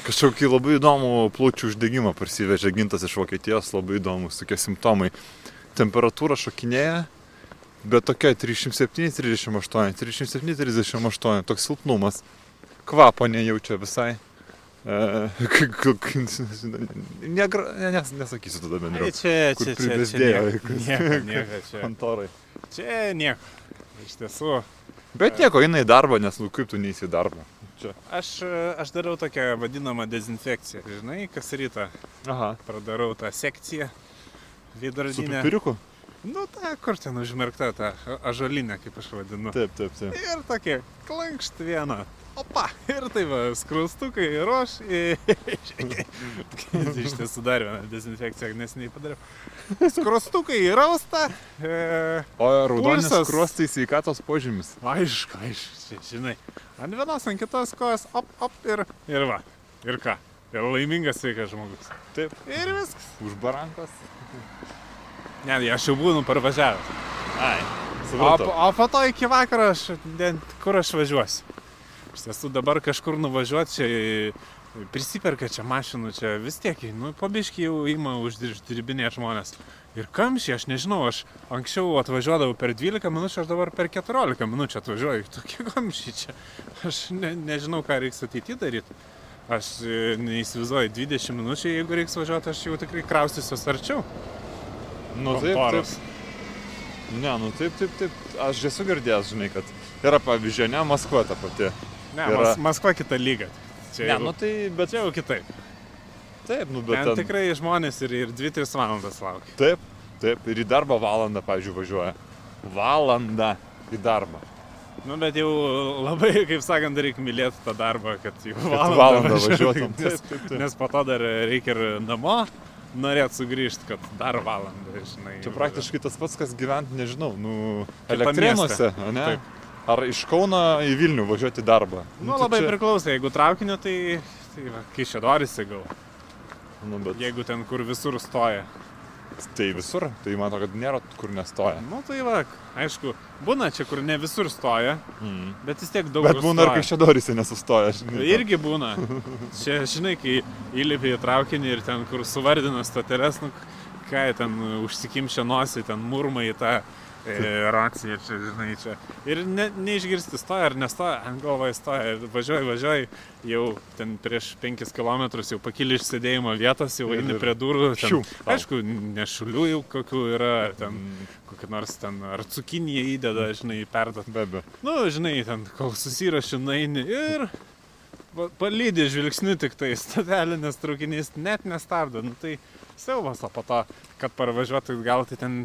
Kažkokį labai įdomų plaučių uždegimą parsivežė gintas iš Vokietijos, labai įdomus tokie simptomai. Temperatūra šokinėja, bet tokia 37-38, 37-38, toks silpnumas. Kvapo nejaučia visai. E, negra- ne, nes, nesakysiu tada Ai, bendriau. čia, čia, čia, čia nieko, čia, Kontorai. čia nieko. Iš tiesų, Bet nieko, eina į darbą, nes nu kaip tu neįsi į darbą. Aš, e, aš darau tokią vadinamą dezinfekciją. Žinai, kas rytą Aha. pradarau tą sekciją Su veidrodinę. pipiriuku? Nu, ta, kur ten užmerkta ta a- ažuolinė, kaip aš vadinu. Taip, taip, taip. Ir tokia klankšt viena. Opa, ir tai va, skrustukai ruoš. Iš tiesų dar vieną dezinfekciją nesiniai padariau. Skrustukai įrausta. E, O raudonis Pulsas. skruostai sveikatos požymis. aišku, aišku, žinai. Ant vienos, ant kitos kojos, op, op ir, ir va. Ir ką? Ir laimingas sveikas žmogus. Taip. Ir viskas. Už barankos. Ne, aš jau būnu parvažiavęs. Ai. O, Supratau. po- o po to iki vakaro aš, kur aš važiuosiu. Iš tiesų dabar kažkur nuvažiuoti, čia prisiperka čia mašinų, čia vis tiek, nu, pabiški jau ima uždirbinė žmonės. Ir kamščiai, aš nežinau, aš anksčiau atvažiuodavau per 12 minučių, aš dabar per 14 minučių atvažiuoju. Tokie kamščiai čia. Aš ne, nežinau, ką reiks ateityje daryti. Aš e, neįsivaizduoju, 20 minučių, jeigu reiks važiuoti, aš jau tikrai kraustysiu arčiau. Nu taip, taip. Ne, nu taip, taip, taip. Aš esu girdėjęs, žinai, kad yra pavyzdžiui, ne, Maskva ta pati. Ne, Yra- Mas, Maskva kita lyga. Čia, Ne, jau- nu tai, bet čia jau kitaip. taip, nu bet Ten ten. tikrai žmonės ir, ir 2-3 valandas laukia. Taip, taip. Ir į darbą valandą, pavyzdžiui, važiuoja. Valandą į darbą. Nu, bet jau labai, kaip sakant, reikia mylėti tą darbą, kad jau valandą, valandą važiuotum. Nes, Taip, taip, nes po to dar reikia ir namo norėt sugrįžti, kad dar valandą, žinai. Čia praktiškai tas pats, kas gyventi, nežinau, nu, elektrėnuose, ne? Taip. Ar iš Kauno į Vilnių važiuoti darbą. Nu, tai labai čia- priklauso, jeigu traukiniu, tai, tai dorisi gal. Nu, bet Jeigu ten, kur visur stoja. tai visur, tai man atrodo, kad nėra kur nestoja. Nu, tai va, aišku, būna čia, kur ne visur stoja, Mm. bet vis tiek daug. Bet būna ir stoja. čia dorisi nesustoja, žinai. Irgi būna. Čia, žinai, kai įlipi į traukinį ir ten, kur suvardina stoteles, nu, ką ten užsikimšia nosį, ten murma į tą e, raciją, čia, žinai, čia. Ir ne, neišgirsti, stoja ar nestoja, ant galvoje stoja, važiuoji, važiuoji, jau ten prieš 5 km jau pakili iš sėdėjimo vietos, jau eini prie durų. Ten, Šių. aišku, nešulių jau kokių yra, ten kokį nors ten, ar cukinį įdeda, žinai, perdat Be abejo. Nu, žinai, ten kol susiraši, naini ir pa- palydė žvilgsniu tik tai stotelį, nes traukinys net nestabdo. Nu, tai siaubas, o po to, kad parvažiuotų gal tai ten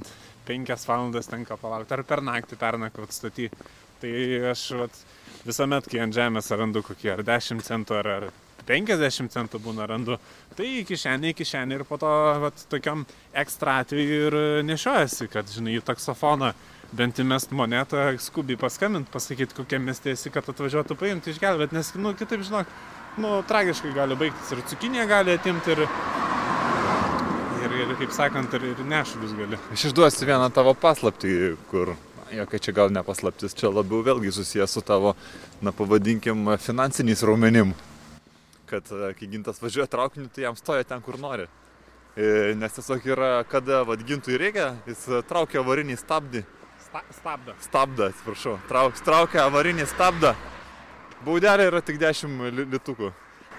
penkias valandas tenka palaukti, ar per naktį pernakvot staty. Tai aš vat, visuomet, kai ant žemės randu kokį ar 10 centų, ar, ar 50 centų būna randu, tai į kišenę, į kišenę ir po to vat, tokiam ekstra atveju ir nešiojasi, kad, žinai, į taksofoną bent įmest monetą, skubiai paskambint, pasakyti, kokie mieste esi, kad atvažiuotų paimti, išgelbėti, nes, nu, kitaip, žinok, nu, tragiškai gali baigtis ir cukinė gali atimti ir, ir, ir kaip sakant, ir, ir nešulius gali. Aš išduosiu vieną tavo paslaptį, kur, jokia čia gal ne paslaptis, čia labiau vėlgi susijęs su tavo, na pavadinkim, finansiniais raumenim. Kad e, kai gintas važiuoja traukiniu, tai jam stoja ten, kur nori. E, Nes tiesiog yra, kada vad gintui reikia, jis e, traukia avarinį stabdį. Sta, stabdo. Stabdą, atsiprašau. Trauk, traukia avarinį stabdą. Baudelė yra tik 10 li- litukų.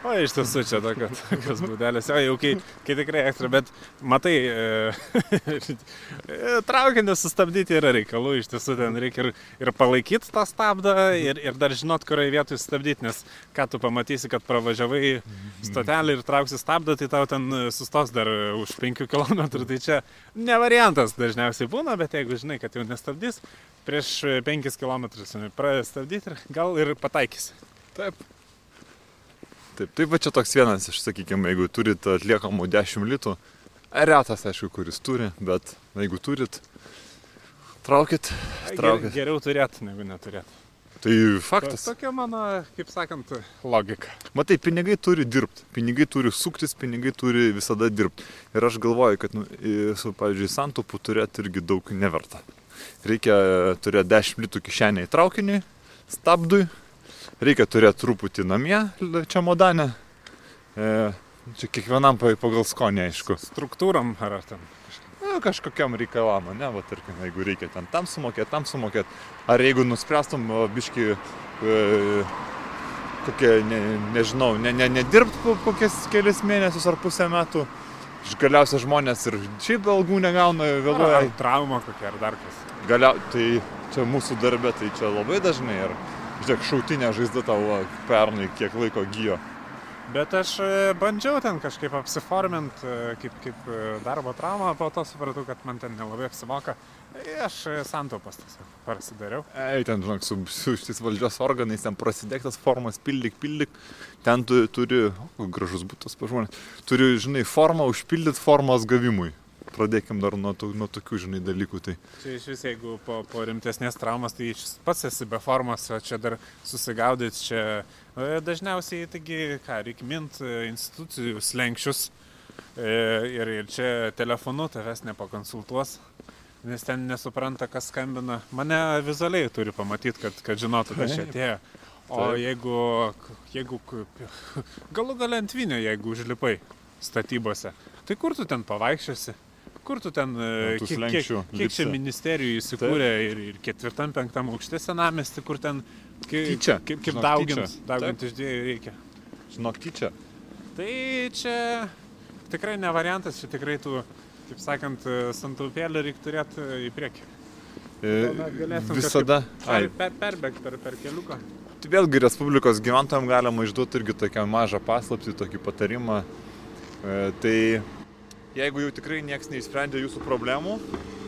O iš tiesų čia tokia- tokios būdelės, o jau kai, kai tikrai ekstra, bet matai, e, traukinį sustabdyti yra reikalų, iš tiesų ten reikia ir, ir palaikyti tą stabdą ir, ir dar žinot, kurioje vietoje sustabdyti, nes ką tu pamatysi, kad pravažiavai stotelį ir trauksi stabdą, tai tau ten sustos dar už 5 km, tai čia ne variantas dažniausiai būna, bet jeigu žinai, kad jau nestabdys, prieš 5 km pradės stabdyti ir gal ir pataikysi. Taip. Taip, taip, va čia toks vienas iš, sakykime, jeigu turit atliekamų 10 litų, retas, aišku, kuris turi, bet jeigu turit, traukit, Ger, traukit. geriau turėti negu neturėti. Tai faktas. Tokia mano, kaip sakant, logika. Matai, pinigai turi dirbti, pinigai turi suktis, pinigai turi visada dirbti. Ir aš galvoju, kad, nu, su, pavyzdžiui, santopų turėti irgi daug neverta. Reikia e, turėti 10 litų kišenėje į traukinį, stabdui, reikia turėti truputį namie, l- čia modane. E, čia kiekvienam pa- pagal skonį, aišku. Struktūram ar ar ten. Na, kažkokiam reikalam, ne, va, tarkim, jeigu reikia ten tam sumokėti, tam sumokėti. Ar jeigu nuspręstum, biški, e, kokie, ne, nežinau, ne, ne, nedirbt kokias kelias mėnesius ar pusę metų, galiausiai žmonės ir šiaip algų negauna, Ar, vėluoja. ar trauma kokia ar dar kas. Galia, tai čia mūsų darbė, tai čia labai dažnai ir, žiūrėk, šautinė žaizda tavo pernai kiek laiko gyjo. Bet aš e, bandžiau ten kažkaip apsiformint e, kaip, kaip e, darbo traumą, po to supratau, kad man ten nelabai apsimoka. Aš santaupas tiesiog prasidariau. Ei, ten, žinok, su, su šitais valdžios organais, ten prasidėktas formas, pildyk, pildyk. Ten tu turi, o, gražus būtas pažmonės, turi, žinai, formą užpildyti formos gavimui. Pradėkim dar nuo, to, nuo tokių, žinai, dalykų. Tai Čia iš vis, jeigu po, po rimtesnės traumas, tai pats esi be formos, o čia dar susigaudyti, čia e, dažniausiai, taigi, ką, reikia mint e, institucijų slenkščius e, ir, ir čia telefonu tavęs nepakonsultuos, nes ten nesupranta, kas skambina. Mane vizualiai turi pamatyti, kad, kad žinotų, kas čia atėjo. O Taip. jeigu, jeigu galų gal ant vinio, jeigu užlipai statybose, tai kur tu ten pavaikščiosi? Kur tu ten, e, tų kiek, kiek, kiek čia ministerijų įsikūrė ir, ir ketvirtam, penktam aukšte senamesti, kur ten kaip, Tyčia, kaip, kaip žinok, daugint, tyčia. daugint iš dviejų reikia. žinok, tyčia. Tai čia tikrai ne variantas, čia tikrai tu, kaip sakant, santaupėlį reikia turėti į priekį. E, Gal net galėtum visada. Per, per, perbėg per, per keliuką. tai vėlgi Respublikos gyventojams galima išduoti irgi tokią mažą paslaptį, tokį patarimą. E, tai jeigu jau tikrai niekas neišsprendė jūsų problemų,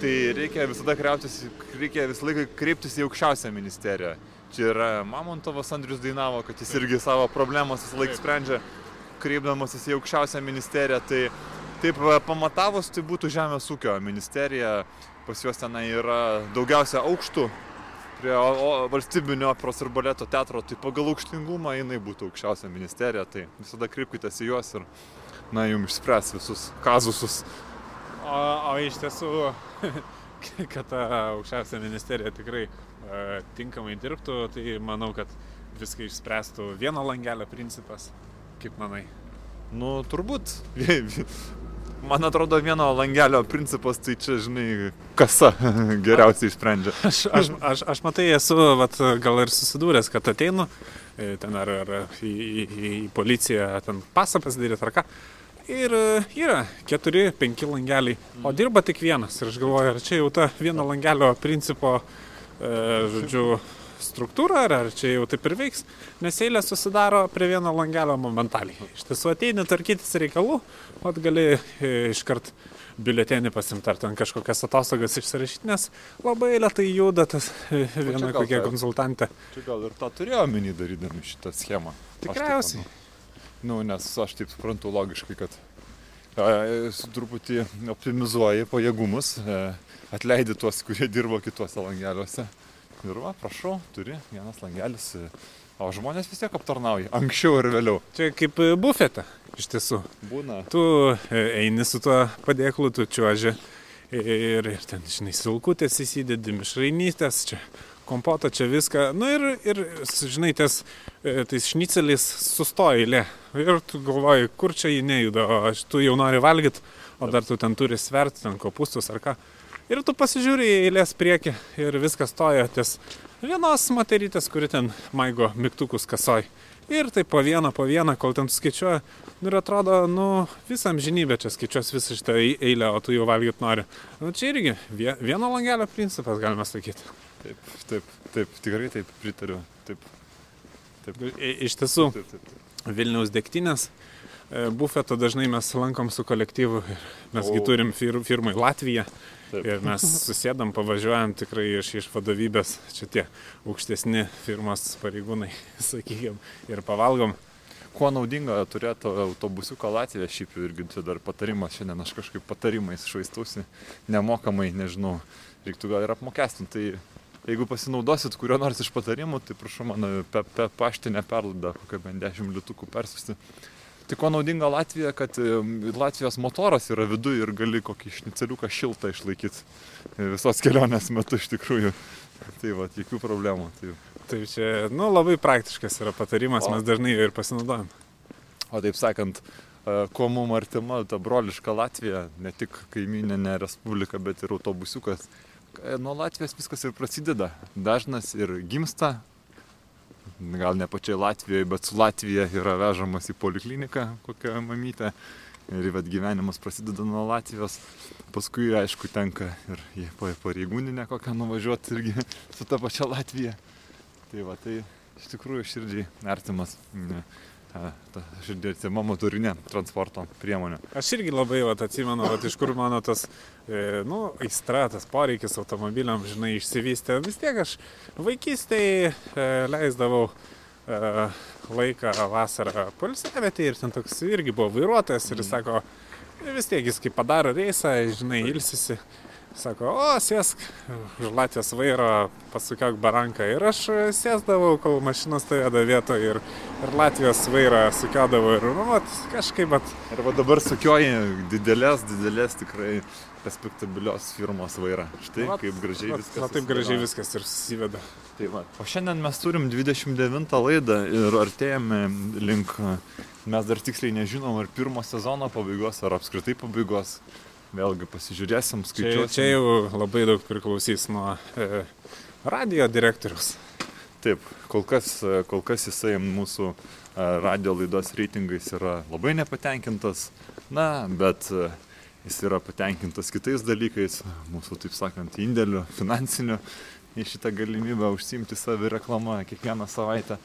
tai reikia visada kreiptis, reikia visą laiką kreiptis į aukščiausią ministeriją. Čia yra Mamontovas Andrius dainavo, kad jis irgi savo problemas visą laiką sprendžia, kreipdamasis į aukščiausią ministeriją. Tai taip pamatavus, tai būtų Žemės ūkio ministerija, pas juos tenai yra daugiausia aukštų prie o, o, valstybinio operos ir baleto teatro, tai pagal aukštingumą jinai būtų aukščiausia ministerija, tai visada kreipkitės į juos ir, na, jums išspręs visus kazusus. O, o iš tiesų, kad ta aukščiausia ministerija tikrai uh, tinkamai dirbtų, tai manau, kad viską išspręstų vieno langelio principas. Kaip manai? Nu, turbūt. Man atrodo, vieno langelio principas, tai čia, žinai, kasa geriausiai išsprendžia. Aš, aš, aš, aš matai, esu vat, gal ir susidūręs, kad ateinu e, ten ar, ar į, į, į policiją, ten pasą pasidaryti ar ką. Ir e, yra keturi, penki langeliai, o dirba tik vienas. Ir aš galvoju, ar čia jau ta vieno langelio principo, e, žodžiu, struktūra, ar, ar čia jau taip ir veiks, nes eilė susidaro prie vieno langelio momentaliai. Iš tiesų ateini tvarkytis reikalų, o gali e, iškart biuletenį pasimti ar ten kažkokias atostogas išsirašyti, nes labai lietai juda tas e, viena kokia ta- konsultantė. Čia gal ir tą turėjo omeny darydami šitą schemą. Taip Tikriausiai. manau. Nu, nes aš taip suprantu logiškai, kad e, truputį optimizuoji pajėgumus, e, atleidi tuos, kurie dirbo kituose langeliuose. Ir va, prašau, turi vienas langelis, e, o žmonės vis tiek aptarnauja, anksčiau ir vėliau. Čia kaip e, bufete, iš tiesų. Būna. Tu e, eini su tuo padėklu, tu čiuoži ir, ir ten, žinai, silkutės įsidedi, mišrainytės, čia kompoto, čia viską. Na ir, ir žinai, ties, tais šnicelis sustoja eilė. Ir tu galvoji, kur čia jį nejuda, o aš tu jau nori valgyti, o dar tu ten turi sverti, ten kopustus ar ką. Ir tu pasižiūri į eilės priekį ir viskas stoja ties vienos materytės, kuri ten maigo mygtukus kasoj. Ir tai po vieną, po vieną, kol ten skaičiuoja. Nu, ir atrodo, nu, visą amžinybę čia skaičiuos visą šitą ei- eilę, o tu jau valgyti nori. Nu, čia irgi vie- vieno langelio principas, galima sakyti. Taip, taip, taip, tikrai taip pritariu. Taip, I- Iš tiesų, taip, taip. taip. Vilniaus degtinės. e, Bufeto dažnai mes lankom su kolektyvu. Mesgi O. turim fir, firmai Latviją. Taip. Ir mes susėdam, pavažiuojam tikrai iš, iš vadovybės, čia tie aukštesni firmos pareigūnai, sakykime, ir pavalgom. Kuo naudinga turėti autobusiuką Latviją, šiaip irgi čia dar patarimas, šiandien aš kažkaip patarimais švaistausi, nemokamai, nežinau, reiktų gal ir apmokestinti. Tai jeigu pasinaudosit kurio nors iš patarimų, tai prašau mano pe, pe paštinę perlaidą, kokią bent 10 litukų persiusti. Tai kuo naudinga Latvija, kad Latvijos motoras yra viduje ir gali kokį šniceliuką šiltą išlaikyti visos kelionės metu iš tikrųjų. Tai va, jokių problemų. Tai Tai čia, nu, labai praktiškas yra patarimas, O. mes dažnai jo ir pasinaudojam. O taip sakant, e, kuo mums artima ta broliška Latvija, ne tik kaimininė respublika, bet ir autobusiukas. E, Nuo Latvijos viskas ir prasideda. Dažnas ir gimsta, gal ne pačiai Latvijoje, bet su Latvija yra vežamas į polikliniką kokią mamytę. Ir vat gyvenimas prasideda nuo Latvijos. Paskui, aišku, tenka ir į pa- pareigūninę kokią nuvažiuoti irgi su ta pačia Latvija. Tai va, tai iš tikrųjų širdžiai artimas. Ne a, ta širdį artima motorinė transporto priemonė. Aš irgi labai vat, atsimenu, vat, iš kur mano tas, e, nu, aistra, tas poreikis automobiliam, žinai, išsivystė. Vis tiek aš vaikystėje e, leisdavau e, laiką vasarą polsėvietį ir ten toks irgi buvo vairuotojas ir jis sako, vis tiek jis kai padaro reisą, žinai, ilsisi. Sako, o, sėsk už Latvijos vairo, pasukiok baranką. Ir aš sėsdavau, kol mašina stovėdavo vietoje ir, ir Latvijos vairą sukiodavau. Ir, nu, vat, kažkaip, vat, Ir va dabar sukioji didelės, didelės tikrai respektabilios firmos vairą. Štai vat, kaip gražiai vat, viskas. Va, taip gražiai viskas ir susiveda. Tai va. O šiandien mes turim 29 laidą ir artėjame link, mes dar tiksliai nežinom, ar pirmo sezono pabaigos, ar apskritai pabaigos. Vėlgi pasižiūrėsim, Čia, skaičiuosim. čia jau labai daug priklausys nuo e, radio direktorius. Taip, kol kas, kol kas jisai mūsų e, radio laidos reitingais yra labai nepatenkintas, na, bet e, jis yra patenkintas kitais dalykais, mūsų, taip sakant, indėliu, finansiniu. Į šitą galimybę užsimti savireklamą kiekvieną savaitę.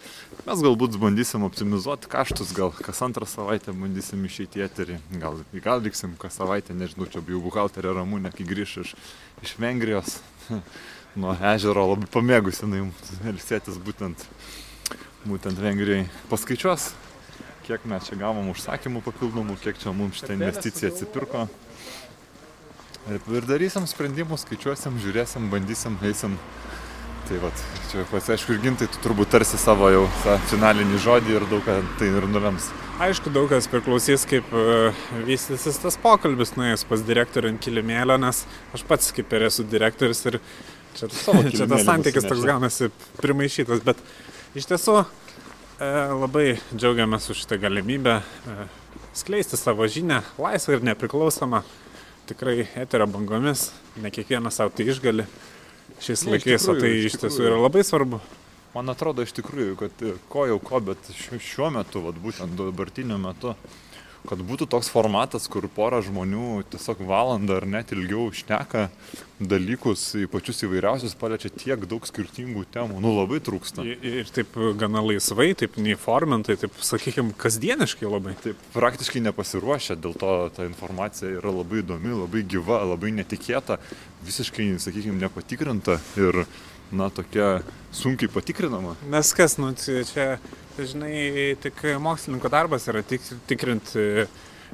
Mes galbūt bandysim optimizuoti kaštus, gal kas antrą savaitę bandysim išeiti į eterį, gal, gal liksim kas savaitę, nežinau, čia jau buhalterė Ramūnė, kai grįš iš, iš Vengrijos, nuo ežero labai pamėgusi, jinai ilsėtis būtent, būtent Vengrijai. Paskaičiuos, kiek mes čia gavom užsakymų papildomų, kiek čia mums šitą investiciją atsipirko. Ir, darysim sprendimus, skaičiuosim, žiūrėsim, bandysim, eisim. Tai va, čia pats aišku ir gintai, tu turbūt tarsi savo jau tą finalinį žodį ir daug ką tai ir nulems. Aišku, daug kas priklausys, kaip uh, vystysis tas pokalbis nuėjus pas direktorių ant kilimėlio, nes aš pats kaip ir esu direktorius ir čia, čia tas santykis toks gaunasi primaišytas, bet iš tiesų uh, labai džiaugiamės už šitą galimybę uh, skleisti savo žinę, laisvą ir nepriklausomą tikrai eterio bangomis, ne kiekvienas savo tai išgali šiais ne, laikais, tikrųjų, o tai iš tiesų yra labai svarbu. Man atrodo iš tikrųjų, kad ko jau ko, bet šiuo metu, vat, būtent dabartiniu metu, kad būtų toks formatas, kur pora žmonių tiesiog valandą ar net ilgiau šneka dalykus, pačius įvairiausius, paliečia tiek daug skirtingų temų, nu labai trūksta. Ir, ir taip gana laisvai, taip neįformintai, taip sakykime, kasdieniškai labai. Taip, praktiškai nepasiruošę, dėl to ta informacija yra labai įdomi, labai gyva, labai netikėta, visiškai, sakykime, nepatikrinta ir, na, tokia sunkiai patikrinama. Nes kas, nu, čia žinai, tik mokslininko darbas yra tik, tikrinti,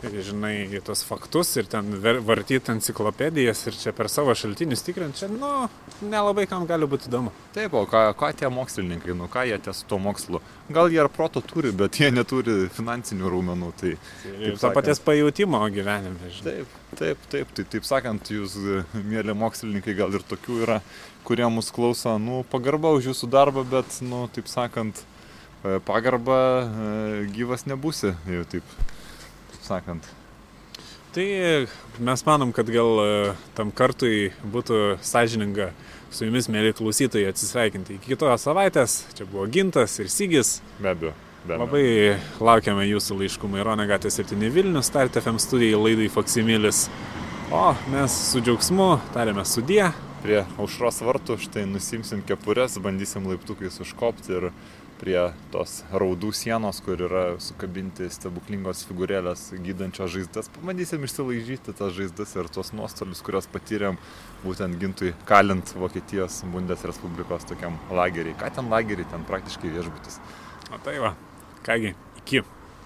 žinai, tos faktus ir ten vartyti enciklopedijas ir čia per savo šaltinius tikrinti, čia, nu, nelabai kam gali būti įdomu. Taip, o ką, ką tie mokslininkai, nu, ką jie ties tuo mokslu? Gal jie ir proto turi, bet jie neturi finansinių raumenų. Tai, ir to paties pajūtimo gyvenime, žinai. Taip, taip, taip, tai taip sakant, jūs, mėly mokslininkai, gal ir tokių yra, kurie mus klauso, nu, pagarba už jūsų darbą, bet, nu, taip sakant, E, pagarbą e, gyvas nebūsi, jau taip, taip sakant. Tai mes manom, kad gal e, tam kartui būtų sąžininga su jumis, mėly klausytojai, atsisveikinti. Iki kitos savaitės. Čia buvo Gintas ir Sygis. Be abejo. Be. Labai laukiame jūsų laiškų Maironė Gatė 7 Vilnius, Start FM studijai laidai Faksimilis. O mes su džiaugsmu tarėme sudie. Prie aušros vartų štai nusimsim kepures, bandysim laiptukais užkopti ir prie tos raudų sienos, kur yra sukabinti stebuklingos figūrėlės gydančios žaizdas. Pabandysim išsilaižyti tas žaizdas ir tuos nuostolius, kuriuos patyrėm būtent gintui kalint Vokietijos Bundesrespublikos tokiam lageriai. Ką ten lageriai, ten praktiškai viešbutis. O tai va, kągi, iki.